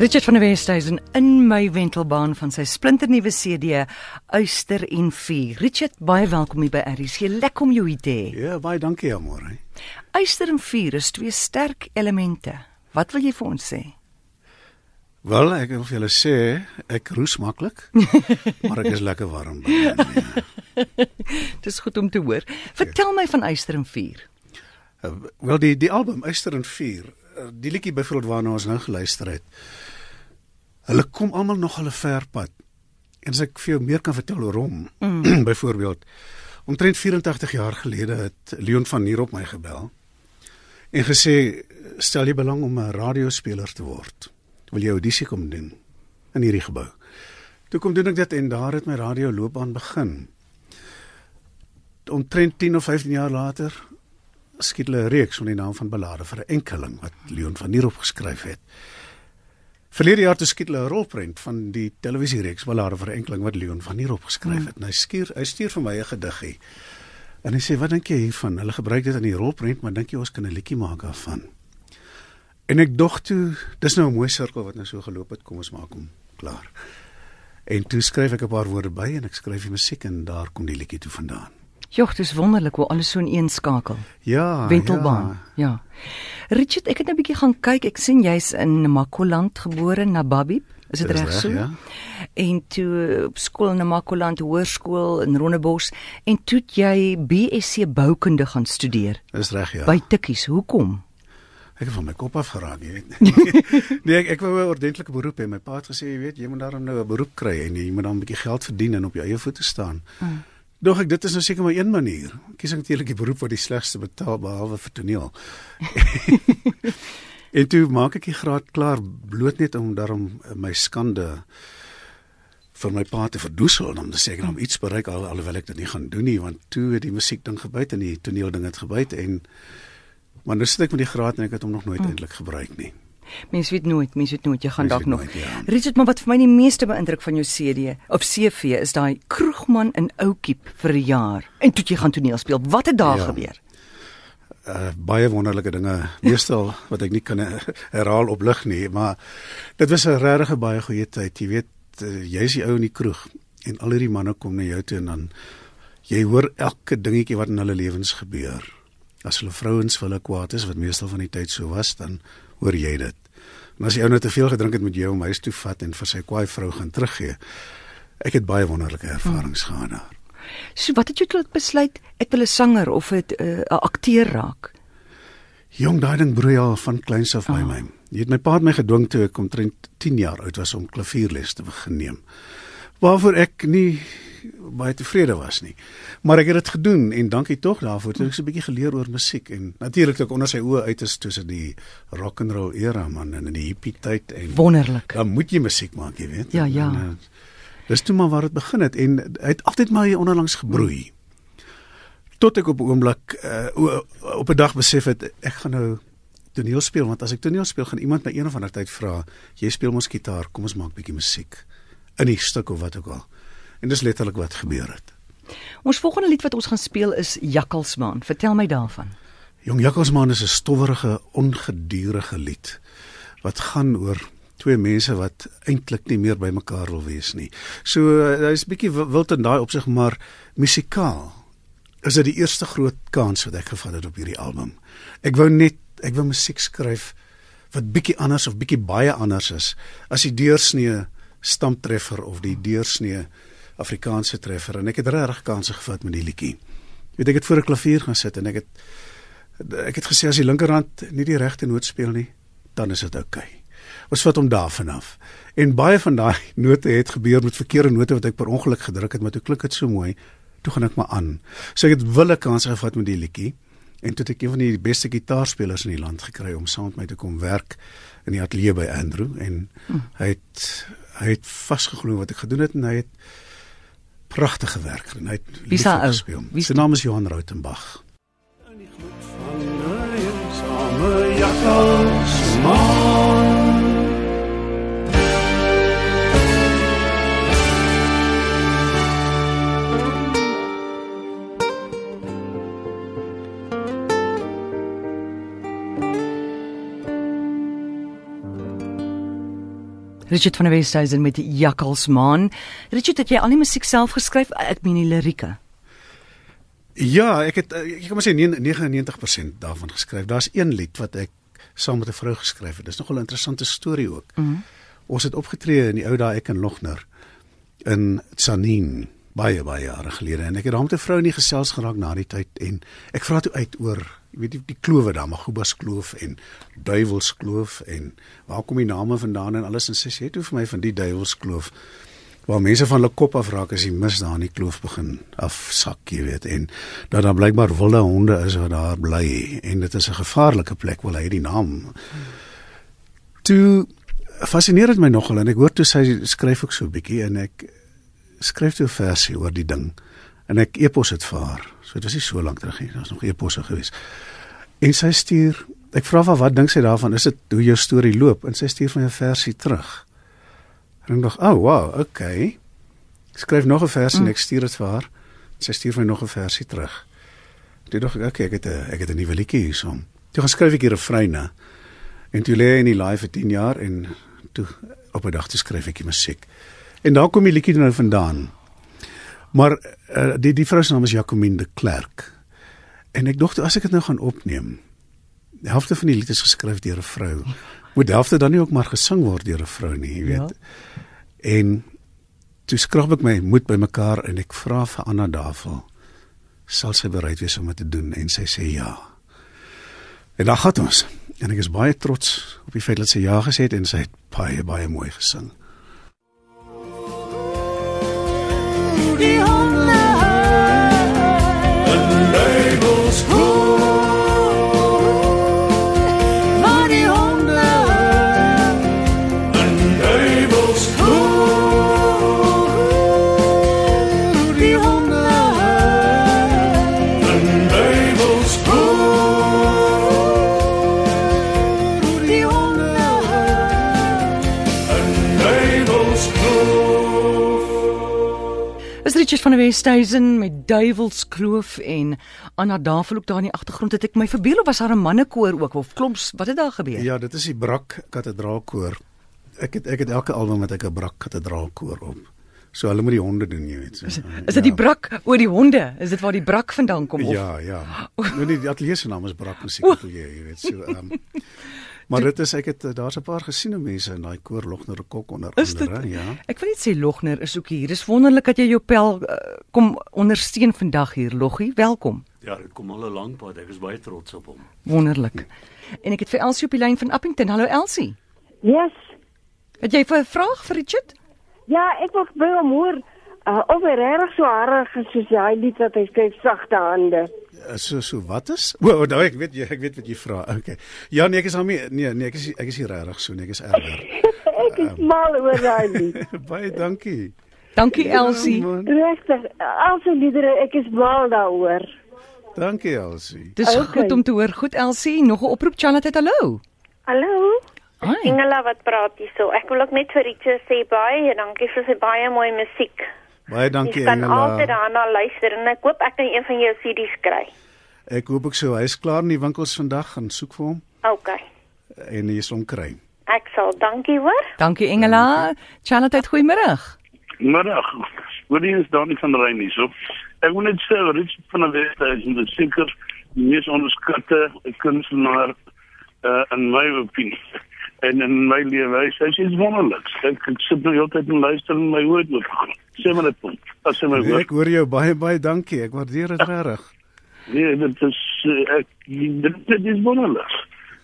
Richard van der Westhuizen in my wentelbaan van sy splinternuwe CD Uister en Vuur. Richard, baie welkom hier by RC. Lekker om jou hier te hê. Ja, baie dankie, Amore. Uister en Vuur is twee sterk elemente. Wat wil jy vir ons sê? Wel, ek wil vir julle sê ek roes maklik, maar ek is lekker warm binne. Ja. Dis goed om te hoor. Vertel my van Uister en Vuur. Uh, wel die die album Uister en Vuur, uh, die liedjie byvoorbeeld waarna ons nou geluister het. Hulle kom almal nog hulle ver pad. En as ek vir jou meer kan vertel oor hom, mm. byvoorbeeld, omtrent 84 jaar gelede het Leon van Nierop my gebel en gesê stel jy belang om 'n radiospeler te word. Wil jy audisie kom doen in hierdie gebou? Toe kom doen ek dit en daar het my radioloopbaan begin. Omtrent 10 of 15 jaar later skiet hulle 'n reeks onder die naam van Ballade vir 'n enkeling wat Leon van Nierop geskryf het. Verlede jaar toe skiet hulle 'n rolprent van die televisiereeks Ballade vir Enkeling wat Leon van hier opgeskryf het. Mm. En hy skuur hy stuur vir my 'n gediggie. En hy sê, "Wat dink jy hiervan? Hulle gebruik dit in die rolprent, maar dink jy ons kan 'n liedjie maak daarvan?" En ek dog toe, dis nou 'n mooi sirkel wat nou so geloop het, kom ons maak hom klaar. En toe skryf ek 'n paar woorde by en ek skryf die musiek en daar kom die liedjie toe vandaan. Jogg, dis wonderlik hoe alles so in een skakel. Ja, Wentelbaan. Ja. ja. Richard, ek het nou 'n bietjie gaan kyk. Ek sien jy's in Makoland gebore, Nababib. Is dit reg so? Ja. En toe op skool in Makoland Hoërskool in Rondebos en toe jy BSc boukunde gaan studeer. Dis reg, ja. By Tikkies. Hoekom? Ek het van my kop af geraak, jy weet. nee, ek ek wou 'n ordentlike beroep hê. My pa het gesê, jy weet, jy moet daarom nou 'n beroep kry en jy moet dan 'n bietjie geld verdien en op jou eie voete staan. Hmm. Dog ek dit is nou seker maar een manier. Kies ek natuurlik die beroep wat die slegste betaal behalwe vir toneel. en toe maak ek die graad klaar bloot net om daarom my skande vir my pa te verdoesel om te sê ek het hom iets bereik al alhoewel ek dit nie gaan doen nie want toe het die musiek ding gebyt en die toneel ding het gebyt en maar nou sit ek met die graad en ek het hom nog nooit mm. eintlik gebruik nie. Mens weet nooit, mens weet nooit jy gaan dalk nog. Ja. Richard, maar wat vir my die meeste beïndruk van jou CD of CV is daai kroegman in Oukiep vir 'n jaar en toe jy gaan toneel speel. Wat het daar ja. gebeur? Uh, baie wonderlike dinge. Meestal wat ek nie kan herhaal op lig nie, maar dit was 'n regtig baie goeie tyd. Jy weet, uh, jy's die ou in die kroeg en al hierdie manne kom na jou toe en dan jy hoor elke dingetjie wat in hulle lewens gebeur. As hulle vrouens vir hulle kwaad is, wat meestal van die tyd so was, dan hoor jy dit. En as jy nou te veel gedrink het met jou om huis toe vat en vir sy kwaai vrou gaan teruggee. Ek het baie wonderlike ervarings hmm. gehad daar. So wat het jy tot besluit ek wil 'n sanger of 'n uh, akteur raak? Jong daai ding broei al van kleins af by oh. my. Jy het my pa het my gedwing toe ek omtrent 10 jaar oud was om klavierles te begin neem. Waarvoor ek nie baie tevrede was nie. Maar ek het dit gedoen en dankie tog daarvoor. Ek het so 'n bietjie geleer oor musiek en natuurlik ek onder sy oë uit is tussen die rock and roll era man en in die hippie tyd en wonderlik. Dan moet jy musiek maak, jy weet. Ja, ja. En, uh, dis toe maar waar dit begin het en hy het altyd maar hier onderlangs gebroei. Tot ek op 'n oomblik uh, op 'n dag besef het ek gaan nou toneel speel want as ek toneel speel gaan iemand my een of ander tyd vra jy speel mos gitaar kom ons maak bietjie musiek in die stuk of wat ook al En dis letterlik wat gebeur het. Ons volgende lied wat ons gaan speel is Jakkalsmaan. Vertel my daarvan. Jong Jakkalsmaan is 'n stowwerige, ongedurige lied wat gaan oor twee mense wat eintlik nie meer by mekaar wil wees nie. So hy's bietjie wild in daai opsig, maar musikaal is dit die eerste groot kans wat ek gevat het op hierdie album. Ek wou net ek wou musiek skryf wat bietjie anders of bietjie baie anders is as die deursnee stamptreffer of die deursnee Afrikaanse treffer en ek het regtig kansse gevat met die liedjie. Jy weet ek het voor 'n klavier gaan sit en ek het ek het gesê as die linkerhand nie die regte noot speel nie, dan is dit oukei. Okay. Ons vat hom daarvan af. En baie van daai note het gebeur met verkeerde note wat ek per ongeluk gedruk het, maar toe klink dit so mooi, toe gaan ek maar aan. So ek het wille kansse gevat met die liedjie en toe het ek een van die beste gitaarspelers in die land gekry om saam met my te kom werk in die ateljee by Andrew en hm. hy het hy het vasgeglo wat ek gedoen het en hy het pragtige werk en hy het lief gespeel. Sy naam is Johan Rautenbach. In die gloed van 'n eensame jakkals maan Richard van der Westhuizen met Jakkalsmaan. Richard, het jy al die musiek self geskryf? Ek meen die lirieke. Ja, ek het ek kan maar sê 99% daarvan geskryf. Daar's een lied wat ek saam met 'n vrou geskryf het. Dis nogal 'n interessante storie ook. Mm -hmm. Ons het opgetree in die ou dae ek en Logner in Tsanin baie baie jare gelede. En ek het daar met 'n vrou in die gesels geraak na die tyd en ek vra toe uit oor jy weet die, die klowe daar Magubas kloof en Duivels kloof en waar kom die name vandaan en alles? En sy sê toe vir my van die Duivels kloof waar mense van hulle kop af raak as die mis daar in die kloof begin afsak jy weet en dat daar blykbaar wilde honde is wat daar bly en dit is 'n gevaarlike plek wil hy die naam. Toe fascineer dit my nogal en ek hoor toe sy skryf ook so 'n bietjie en ek skryf toe 'n versie oor die ding en ek epos dit vir haar. So dit was nie so lank terug nie. Daar was nog eposse gewees. En sy stuur, ek vra haar wat dink sy daarvan? Is dit hoe jou storie loop? En sy stuur my 'n versie terug. En ek dink, "Oh, wow, okay." Ek skryf nog 'n versie mm. en ek stuur dit vir haar. Sy stuur my nog 'n versie terug. Toe dink ek, okay, ek het 'n ek het 'n nuwe liedjie hierson. Toe gaan skryf ek hier 'n refreine. En toe lê hy in die live vir 10 jaar en toe op 'n dag toe skryf ek die musiek. En daar kom die liedjie nou vandaan. Maar uh, die die vrou se naam is Jacomine de Klerk. En ek dink as ek dit nou gaan opneem, die helfte van die lied is geskryf deur 'n vrou. Moet die helfte dan nie ook maar gesing word deur 'n vrou nie, jy weet. Ja. En toe skrap ek my moed bymekaar en ek vra vir Anna Davel, sal sy bereid wees om dit te doen en sy sê ja. En dan gaan ons. En ek is baie trots op die feit dat sy ja gesê het en sy het baie baie mooi gesing. Die Richard van der Westhuizen met Duivelskloof en Anna Davel ook daar in die agtergrond het ek my verbeel of was daar 'n mannekoor ook of kloms wat het daar gebeur? Ja, dit is die Brak Kathedraalkoor. Ek het ek het elke album met ek 'n Brak Kathedraalkoor op. So hulle moet die honde doen, jy weet. So, is, is dit ja. die Brak oor die honde? Is dit waar die Brak vandaan kom of? Ja, ja. Nou nie die ateljee se naam is Brak Musiekateljee, jy weet. So ehm um, Maar dit is ek het daar's 'n paar gesiene mense in daai koor Logner Kok onder andere, ja. Ek wil net sê Logner is ook hier. Dis wonderlik dat jy jou pel uh, kom ondersteun vandag hier, Loggie. Welkom. Ja, dit kom al 'n lang pad. Ek is baie trots op hom. Wonderlik. En ek het vir Elsie op die lyn van Appington. Hallo Elsie. Yes. Het jy 'n vraag vir Richard? Ja, ek wil by hom hoor uh, of hy regtig so harig is soos hy lied wat hy skryf sagte hande. Eh, so so wat is? O, oh, nou ek weet jy ek weet wat jy vra. Okay. Ja nee, ek is daarmee nee nee, ek is ek is hier regtig so nee, ek is erger. ek is um, mal oor daai. baie dankie. Dankie ja, Elsie. Regtig. Elsie liedere, ek is mal daaroor. Dankie Elsie. Dis okay. goed om te hoor. Goed Elsie, nog 'n oproep Charlotte, hallo. Hallo. Ingela wat praat hier so. Ek wil ook net vir Richard sê baie dankie vir sy baie mooi musiek. Baie dankie Engela. Ek kan altyd daarna luister en ek hoop ek kan een van jou CD's kry. Ek hoop ek sou hy is klaar in die winkels vandag gaan soek vir hom. OK. En hy is hom kry. Ek sal dankie hoor. Dankie Engela. Charlotte, goeiemôre. Middag. Hoorie is daar nie van rein nie, so. Ek wil net sê Richard van der Westhuis is 'n seker mees onderskatte kunstenaar uh, in my opinie en in my lewe hy sê is wonderlik. Ek, ek sit nou heeltyd en luister en my woord gaan. Sê maar net punt. As jy my hoor. Ek hoor jou baie baie dankie. Ek waardeer dit regtig. Nee, dit is eh, ek dit, dit is wonderlik.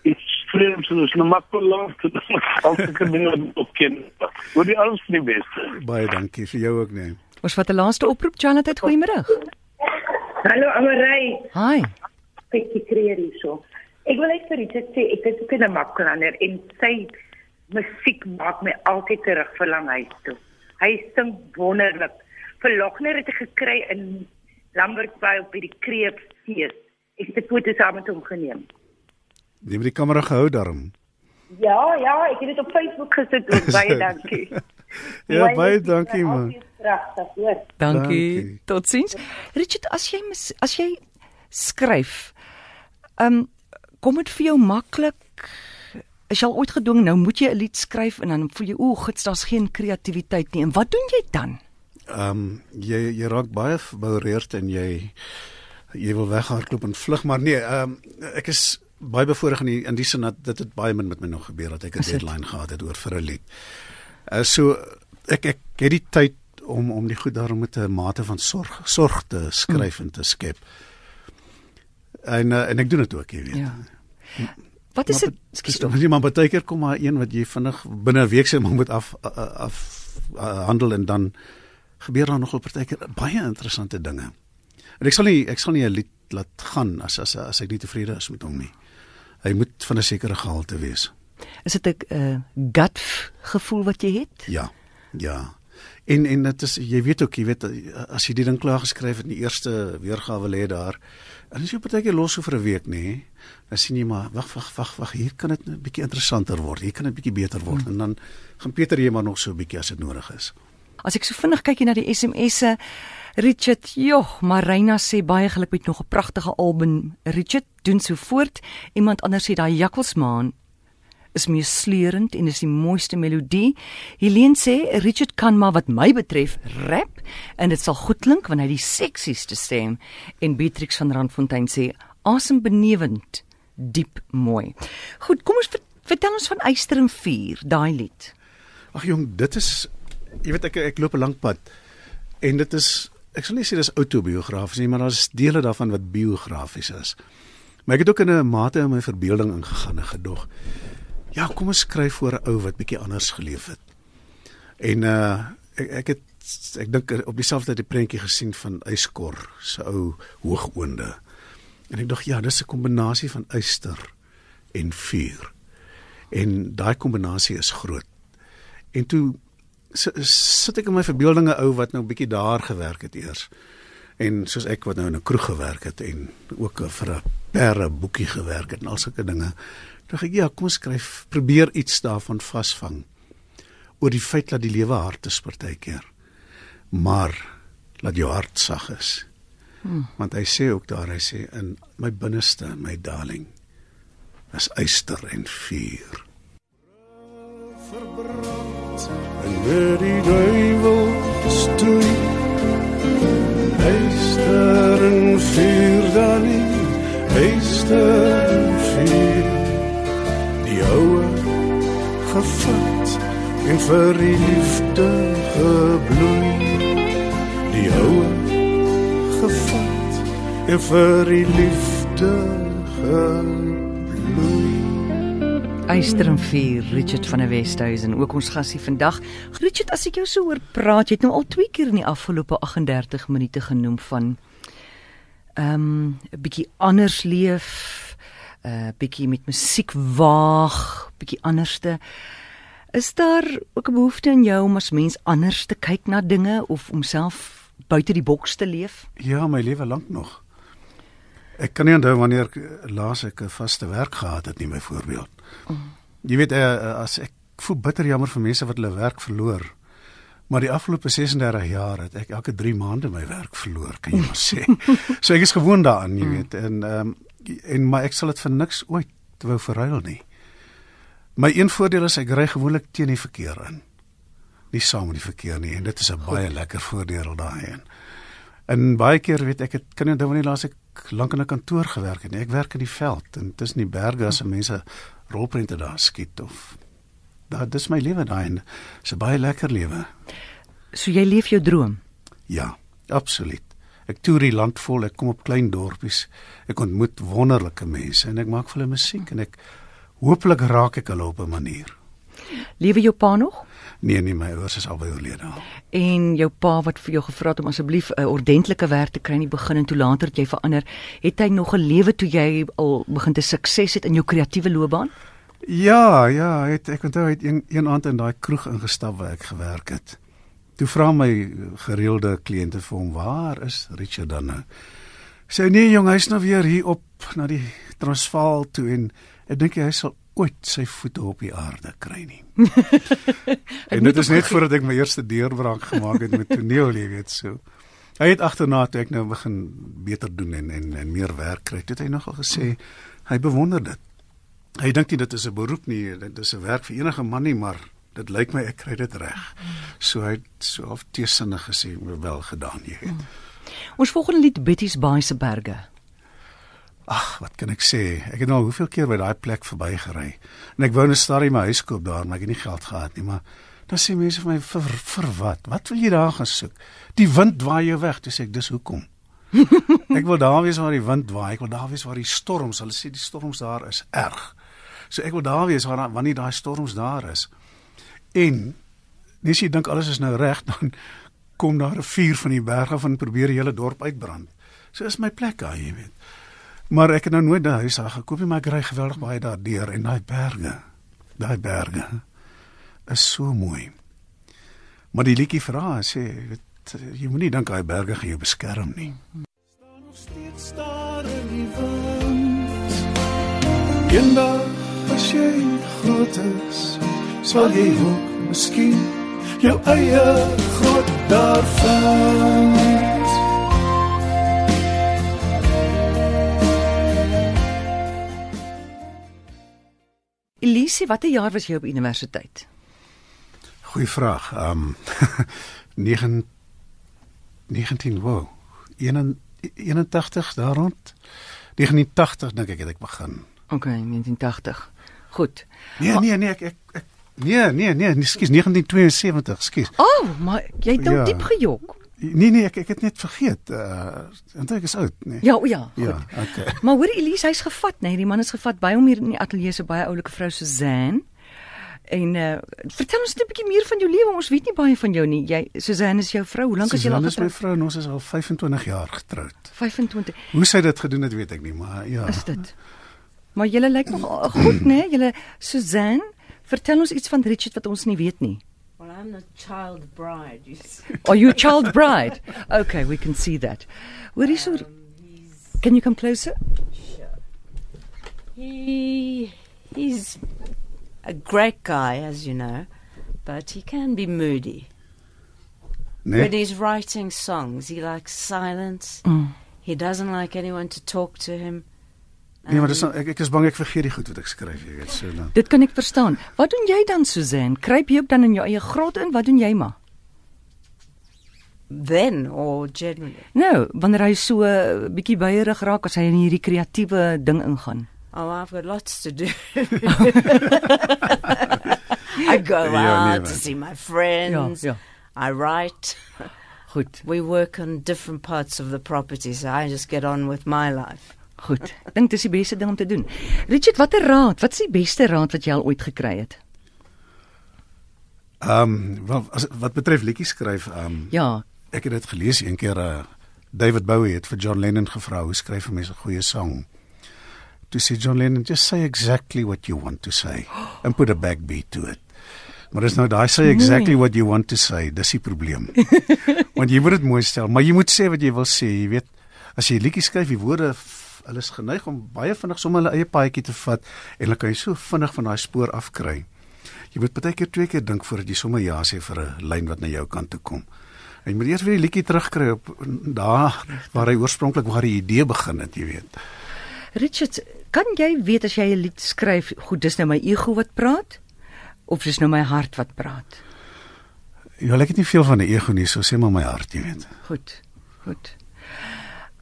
Dit streams en is nou maklik laat. Al die kinders wat ken. Wat die alles nie beste. Baie dankie vir jou ook nee. Ons wat 'n laaste oproep Janet het goeiemôre. Hallo Amarai. Hi. Ek kreer hierso. Ek wil net vir Richard sê ek is ook 'n maklander en sy musiek maak my altyd terug verlang huis toe. Hy sing wonderlik. Verlogner het ek gekry in Lambertville op by die Kreepfees. Ek het 'n foto saam met hom geneem. Jy het die kamera gehou daarom. Ja, ja, ek het dit op Facebook gesit. Baie dankie. ja, baie dankie man. Pragtig, hoor. Dankie. Totsiens. Richard, as jy as jy skryf, ehm um, kom dit vir jou maklik is jy al ooit gedwing nou moet jy 'n lied skryf en dan voel jy o, gits, daar's geen kreatiwiteit nie. En wat doen jy dan? Ehm um, jy jy raak baie verboureerd en jy jy wil weghardloop en vlug maar nee, ehm um, ek is baie bevoorreg in die, in die sin dat dit het baie min met my nog gebeur dat ek 'n deadline gehad het oor vir 'n lied. Uh, so ek ek het die tyd om om die goed daarom met 'n mate van sorg sorg te skryf mm. en te skep. En uh, en ek doen dit ook, jy weet. Ja. Wat is dit? Skus tog, jy maar baie keer kom maar een wat jy vinnig binne 'n week sê maar moet af af uh, handel en dan gebeur daar nogal partykeer baie interessante dinge. En ek sal nie ek sal nie 'n lied laat gaan as as as ek nie tevrede is met hom nie. Hy moet van 'n sekere gehalte wees. Is dit 'n uh, gut gevoel wat jy het? Ja. Ja. En en dit is jy weet ook, jy weet as jy die ding klaar geskryf het in die eerste weergawe lê daar. En as jy partykeer los so vir 'n week, nê, nee, dan sien jy maar wag wag wag wag, hier kan dit 'n bietjie interessanter word. Hier kan dit bietjie beter word. Hmm. En dan gaan Pieter jy maar nog so 'n bietjie as dit nodig is. As ek so vinnig kyk na die SMS'e Richard, joh, Marina sê baie geluk met nog 'n pragtige album. Richard, doen so voort. Iemand anders sê daai Jakkalsmaan is meer sleurend en is die mooiste melodie. Helene sê Richard kan maar wat my betref rap en dit sal goed klink wanneer hy die seksieste stem. En Beatrix van Randfontein sê asembenewend, diep mooi. Goed, kom ons vertel ons van Eyster en Vuur, daai lied. Ag jong, dit is jy weet ek ek loop 'n lank pad en dit is ek sal nie sê dis autobiografies nie, maar daar's dele daarvan wat biografies is. Maar ek het ook in 'n mate in my verbeelding ingegaan en gedog. Ja, kom ons skryf oor 'n ou wat bietjie anders geleef het. En uh ek ek het ek dink op dieselfde tyd die prentjie gesien van Eyskor se ou hoogoonde. En ek dink ja, dis 'n kombinasie van yster en vuur. En daai kombinasie is groot. En toe sit ek in my verbeeldinge ou wat nou 'n bietjie daar gewerk het eers. En soos ek wat nou in 'n kroeg gewerk het en ook vir 'n perre boekie gewerk het en al sulke dinge. Dink ek ja, kom skryf, probeer iets daarvan vasvang oor die feit dat die lewe hard is partykeer. Maar laat jou hart sag is. Hmm. Want hy sê ook daar, hy sê in my binneste, my darling, is yster en vuur. Verbrand en met die duivel stoei. Yster en vuur darling, yster gevat en vir die liefde gebloei die oue gevat en vir die liefde gebloei Eyster en Vier, Richard van der Westhuizen, ook ons gasie vandag. Richard, as ek jou so hoor praat, jy het nou al twee keer in die afgelope 38 minute genoem van ehm um, 'n bietjie anders leef, uh, bietjie met musiek waag, bietjie anderste. Is daar ook 'n behoefte in jou om as mens anders te kyk na dinge of om self buite die boks te leef? Ja, my lewe lank nog. Ek kan nie onthou wanneer ek laas ek 'n vaste werk gehad het nie, byvoorbeeld. Mm. Jy weet uh, as ek voel bitter jammer vir mense wat hulle werk verloor. Maar die afgelope 36 jaar het ek elke 3 maande my werk verloor, kan jy maar sê. so ek is gewoond daaraan, jy mm. weet. En ehm um, en maar ek sal dit vir niks ooit wou verruil nie. My een voordeel is ek ry gewoonlik teen die verkeer in. Nie saam met die verkeer nie en dit is 'n baie lekker voordeel daai een. En baie keer weet ek ek kan nie onthou wanneer laas ek lank in 'n kantoor gewerk het nie. Ek werk in die veld en tussen die berge as mense rolprente daar skiet of daai dis my lewe daai en dis 'n baie lekker lewe. So jy leef jou droom? Ja, absoluut. Ek toer die land vol, ek kom op klein dorpies. Ek ontmoet wonderlike mense en ek maak vir hulle musiek en ek hooplik raak ek hulle op 'n manier. Lewe jou pa nog? Nee, nee, my ouers is albei oorlede. En jou pa wat vir jou gevra het om asseblief 'n ordentlike werk te kry in die begin en toe later het jy verander, het hy nog 'n lewe toe jy al begin te sukses het in jou kreatiewe loopbaan? Ja, ja, het, ek onthou hy het een, een aand in daai kroeg ingestap waar ek gewerk het. Toe vra my gereelde kliënte vir hom, "Waar is Richard dan nou?" Sê nee jong, hy's nou weer hier op na die Transvaal toe en ek dink hy sal ooit sy voete op die aarde kry nie. en dit is net voordat ek my eerste deurbraak gemaak het met toneel, jy weet so. Hy het agterna toe ek nou begin beter doen en en en meer werk kry, het hy nogal gesê hy bewonder dit. Hy dink nie dit is 'n beroep nie, dit is 'n werk vir enige man nie, maar dit lyk my ek kry dit reg. So hy het so half teesinnig gesê, "Wel gedaan, jy weet." Ons volgende lied Betty's Baai se berge. Ag, wat kan ek sê? Ek het nou hoeveel keer by daai plek verbygery. En ek wou 'n stadie my huis koop daar, maar ek het nie geld gehad nie, maar dan sê mense vir my vir, vir wat? Wat wil jy daar gaan soek? Die wind waai jou weg, dis ek dis hoekom. ek wil daar wees waar die wind waai, ek wil daar wees waar die storms, hulle sê die storms daar is erg. So ek wil daar wees waar wanneer daai storms daar is. En nes jy dink alles is nou reg, dan kom daar 'n vuur van die berge van probeer die hele dorp uitbrand. So is my plek daar, jy weet. Maar ek het nou nooit 'n huis daar gekoop nie, maar ek ry geweldig baie daardeur en daai berge. Daai berge is so mooi. Maar die liedjie vra sê, weet, jy moenie dink daai berge gaan jou beskerm nie. Staan nog steeds daar in die wind. Eendag as jy groot is, sal jy ook miskien jou eie grot daar vind. Elise, watter jaar was jy op universiteit? Goeie vraag. Ehm um, 9 19 wow. 81 daar rond. 1980 dink ek het ek begin. OK, 1980. Goed. Nee, nee, nee, ek ek, ek nee, nee, nee, ekskuus 1972, ekskuus. O, oh, maar jy het nou ja. diep gejok. Nee nee, ek ek het net vergeet. Uh eintlik is oud, nee. Ja, o ja. Goed. Ja, okay. Maar hoor Elise, hy's gevat? Nee, die man is gevat by hom hier in die ateljee se baie oulike vrou Suzanne. En uh vertel ons net 'n bietjie meer van jou lewe. Ons weet nie baie van jou nie. Jy Suzanne is jou vrou. Hoe lank is jy al getroud? Suzanne is my vrou en ons is al 25 jaar getroud. 25. Hoe sy dit gedoen het, weet ek nie, maar ja. Is dit? Maar julle lyk nog goed, nê? Julle Suzanne, vertel ons iets van Richard wat ons nie weet nie. Well, I'm the child bride. You Are you a child bride? Okay, we can see that. Where is um, Can you come closer? Sure. He he's a great guy, as you know, but he can be moody. Nee. When he's writing songs, he likes silence. Mm. He doesn't like anyone to talk to him. Nee, maar dis nou, ek ek is bang ek vergeet die goed wat ek skryf, jy weet, so dan. Dit kan ek verstaan. Wat doen jy dan, Suzanne? Kruip jy ook dan in jou eie grot in? Wat doen jy maar? Then or generally. Nou, wanneer hy so 'n uh, bietjie beierig raak as hy in hierdie kreatiewe ding ingaan. Oh, I've got lots to do. I go ja, nee, out nee, to see my friends. Ja, ja. I write. Goed. We work on different parts of the property, so I just get on with my life. Goed. Ek dink dis die beste ding om te doen. Richard, watter raad? Wat is die beste raad wat jy al ooit gekry het? Ehm, um, wel as wat betref liedjies skryf, ehm um, Ja. Ek het dit gelees een keer uh David Bowie het vir John Lennon gevra hoe skryf 'n mens 'n goeie sang. Toe sê John Lennon just say exactly what you want to say and put a backbeat to it. Maar dis nou daai say exactly nee. what you want to say, dis die probleem. Want jy moet dit mooi stel, maar jy moet sê wat jy wil sê, jy weet. As jy liedjies skryf, die woorde hulle is geneig om baie vinnig sommer hulle eie paadjie te vat en hulle kan jy so vinnig van daai spoor afkry. Jy moet baie keer twee keer dink voordat jy sommer ja sê vir 'n lyn wat na jou kant toe kom. En jy moet eers weer die liedjie terugkry op daar waar hy oorspronklik waar die idee begin het, jy weet. Richard, kan jy weet as jy 'n lied skryf, goed, dis nou my ego wat praat of dis nou my hart wat praat? Ja, ek het nie veel van 'n ego nie, so sê maar my hart, jy weet. Goed. Goed.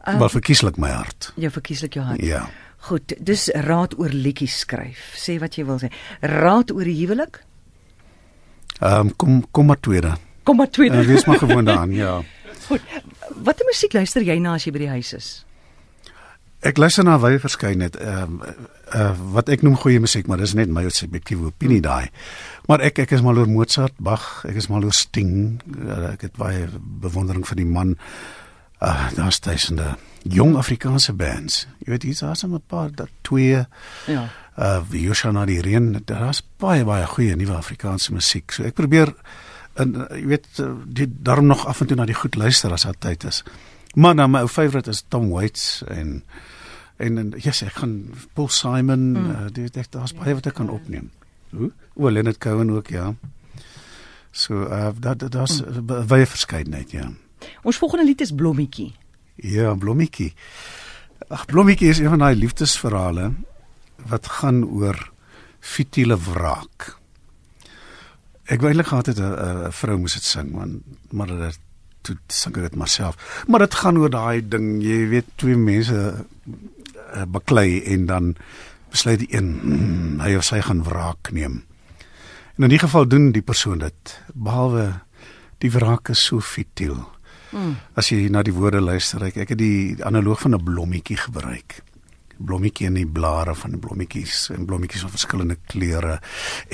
Um, maar verkieslik my hart. Ja, verkieslik jou hart. Ja. Goed, dis raad oor liedjies skryf. Sê wat jy wil sê. Raad oor die huwelik? Ehm um, kom kom maar tweede. Kom maar tweede. Uh, wees maar gewoond daaraan, ja. Goed. Watter musiek luister jy na as jy by die huis is? Ek luister na baie verskeidenheid. Ehm uh, uh, wat ek noem goeie musiek, maar dis net my subjektiewe opinie hmm. daai. Maar ek ek is mal oor Mozart, Bach, ek is mal oor Sting. Uh, ek het baie bewondering vir die man uh, daar's duisende jong Afrikaanse bands. Jy weet hier's daar's 'n paar dat twee ja. Uh jy na die reën, daar's baie baie goeie nuwe Afrikaanse musiek. So ek probeer en uh, jy weet uh, die daarom nog af en toe na die goed luister as dit tyd is. Maar nou my ou favourite is Tom Waits en en en ja, yes, ek gaan Paul Simon, mm. uh, ek daar's baie wat ek kan opneem. Hoe? O, Leonard Cohen ook, ja. So uh dat daar's mm. baie verskeidenheid, ja. Ons volgende lied is Blommetjie. Ja, Blommetjie. Ag Blommetjie is een van daai liefdesverhale wat gaan oor futiele wraak. Ek wou eintlik gehad het 'n vrou moes dit sing, man, maar dit toe sing dit maar self. Maar dit gaan oor daai ding, jy weet, twee mense uh, baklei en dan besluit die een mm, hy of sy gaan wraak neem. En in die geval doen die persoon dit, behalwe die wraak is so futiel. Mm. As jy na die woorde luister, ek, ek het die analoog van 'n blommetjie gebruik blommetjie in die blare van die blommetjies en blommetjies van verskillende kleure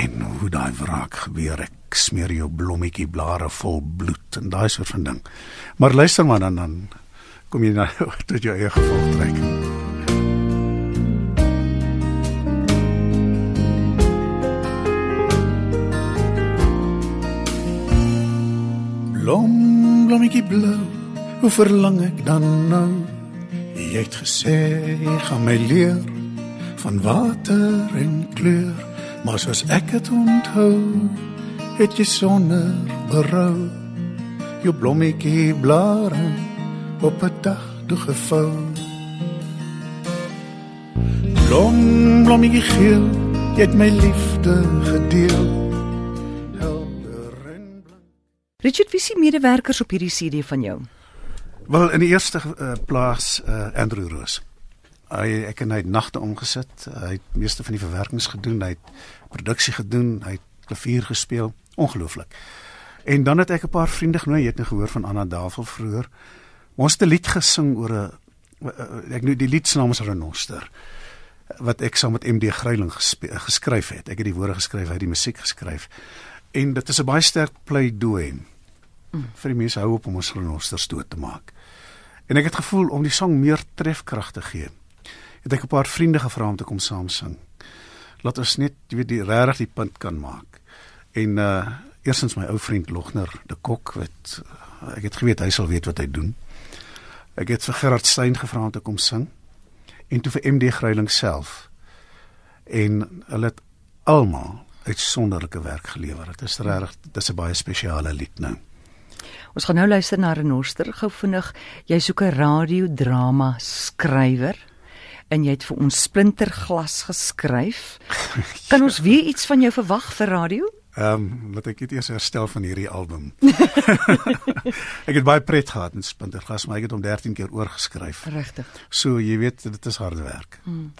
en hoe daai wraak gebeur ek smeer jou blommetjie blare vol bloed en daai soort van ding maar luister maar dan dan kom jy na tot jou eie gevolg trek blom blommetjie blou hoe verlang ek dan nou Jy het gesê gaan my leer van water en kleur, maar soos ek dit onthou, het jy sonder berou jou blommetjie blare op 'n dag toegevou. Blom blommetjie geel, jy het my liefde gedeel. Richard, wie is die medewerkers op hierdie CD van jou? Wel in die eerste uh, plaas uh, Andrew Roos. Hy ek en hy het nagte omgesit. Hy het meeste van die verwerkings gedoen, hy het produksie gedoen, hy het klavier gespeel, ongelooflik. En dan het ek 'n paar vriende genooi, jy het nou gehoor van Anna Davel vroeër. Ons het 'n lied gesing oor 'n eh, ek nou die lied se naam is Renoster wat ek saam met MD Gryiling geskryf het. Ek het die woorde geskryf, hy het die musiek geskryf. En dit is 'n baie sterk pleidooi mm. vir die mense hou op om ons renosters dood te maak. En ek het gevoel om die sang meer trefkrag te gee. Het ek 'n paar vriende gevra om te kom saam sing. Laat ons net weet die regtig die punt kan maak. En uh eersins my ou vriend Logner de Kok wat uh, ek het geweet hy sal weet wat hy doen. Ek het vir Gerard Stein gevra om te kom sing en toe vir MD Gryiling self. En hulle het almal uitsonderlike werk gelewer. Dit is regtig dis 'n baie spesiale lied nou. Ons gaan nou luister na Renoster gou vinnig. Jy soek 'n radiodrama skrywer en jy het vir ons Splinterglas geskryf. Kan ons weer iets van jou verwag vir radio? Ehm, um, wat ek het eers herstel van hierdie album. ek het baie pret gehad met Splinterglas, maar ek het hom 13 keer oorgeskryf. Regtig. So, jy weet, dit is harde werk. Hmm.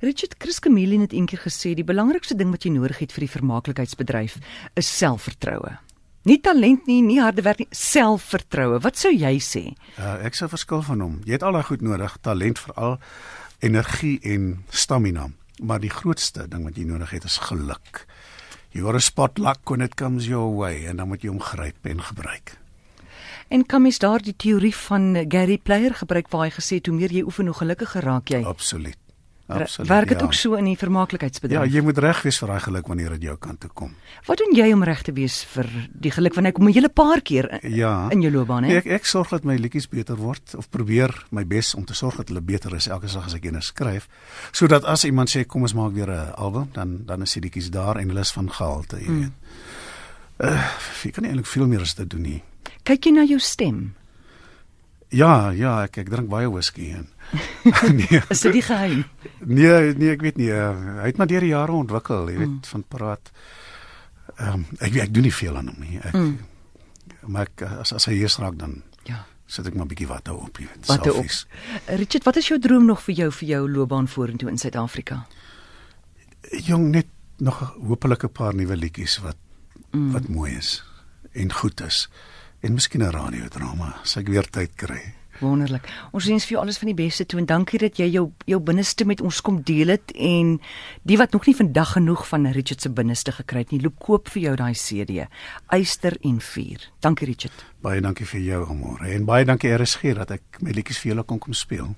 Richard Chris Camille het eendag gesê die belangrikste ding wat jy nodig het vir die vermaaklikheidsbedryf is selfvertroue. Nie talent nie, nie harde werk nie, selfvertroue. Wat sou jy sê? Uh, ek sou verskil van hom. Jy het al daai goed nodig, talent veral, energie en stamina, maar die grootste ding wat jy nodig het is geluk. Are a spot luck when it comes your way en dan moet jy hom gryp en gebruik. En kom is daar die teorie van Gary Player gebruik waar hy gesê het hoe meer jy oefen hoe gelukkiger raak jy. Absoluut. Absoluut. Werk dit ja. ook so in die vermaaklikheidsbedryf? Ja, jy moet reg wees vir daai geluk wanneer dit jou kant toe kom. Wat doen jy om reg te wees vir die geluk wanneer kom 'n hele paar keer in, ja. in jou loopbaan, hè? Nee, ek ek sorg dat my liedjies beter word of probeer my bes om te sorg dat hulle beter is elke dag as ek eendag skryf, sodat as iemand sê kom ons maak weer 'n album, dan dan is die liedjies daar en hulle is van gehalte, jy hmm. weet. Mm. Uh, ek kan eintlik veel meer as dit doen nie. Kyk jy na jou stem? Ja, ja, ek ek drink baie whisky en nee. Is dit die geheim? Nee, nee, ek weet nie. Uh, hy het maar deur die jare ontwikkel, jy weet, mm. van praat. Ehm um, ek ek doen nie veel aan hom nie. Ek mm. maar ek, as as hy hier raak dan ja. Sit ek maar 'n bietjie wat op, jy weet. Wat op. Richard, wat is jou droom nog vir jou vir jou loopbaan vorentoe in Suid-Afrika? Jong, net nog hopelik 'n paar nuwe liedjies wat mm. wat mooi is en goed is en miskien 'n radiodrama as ek weer tyd kry. Wonderlik. Ons wens vir jou alles van die beste toe en dankie dat jy jou jou binneste met ons kom deel het en die wat nog nie vandag genoeg van Richard se binneste gekry het nie, loop koop vir jou daai CD. Eyster en Vuur. Dankie Richard. Baie dankie vir jou môre en baie dankie RSG dat ek my liedjies vir julle kon kom speel.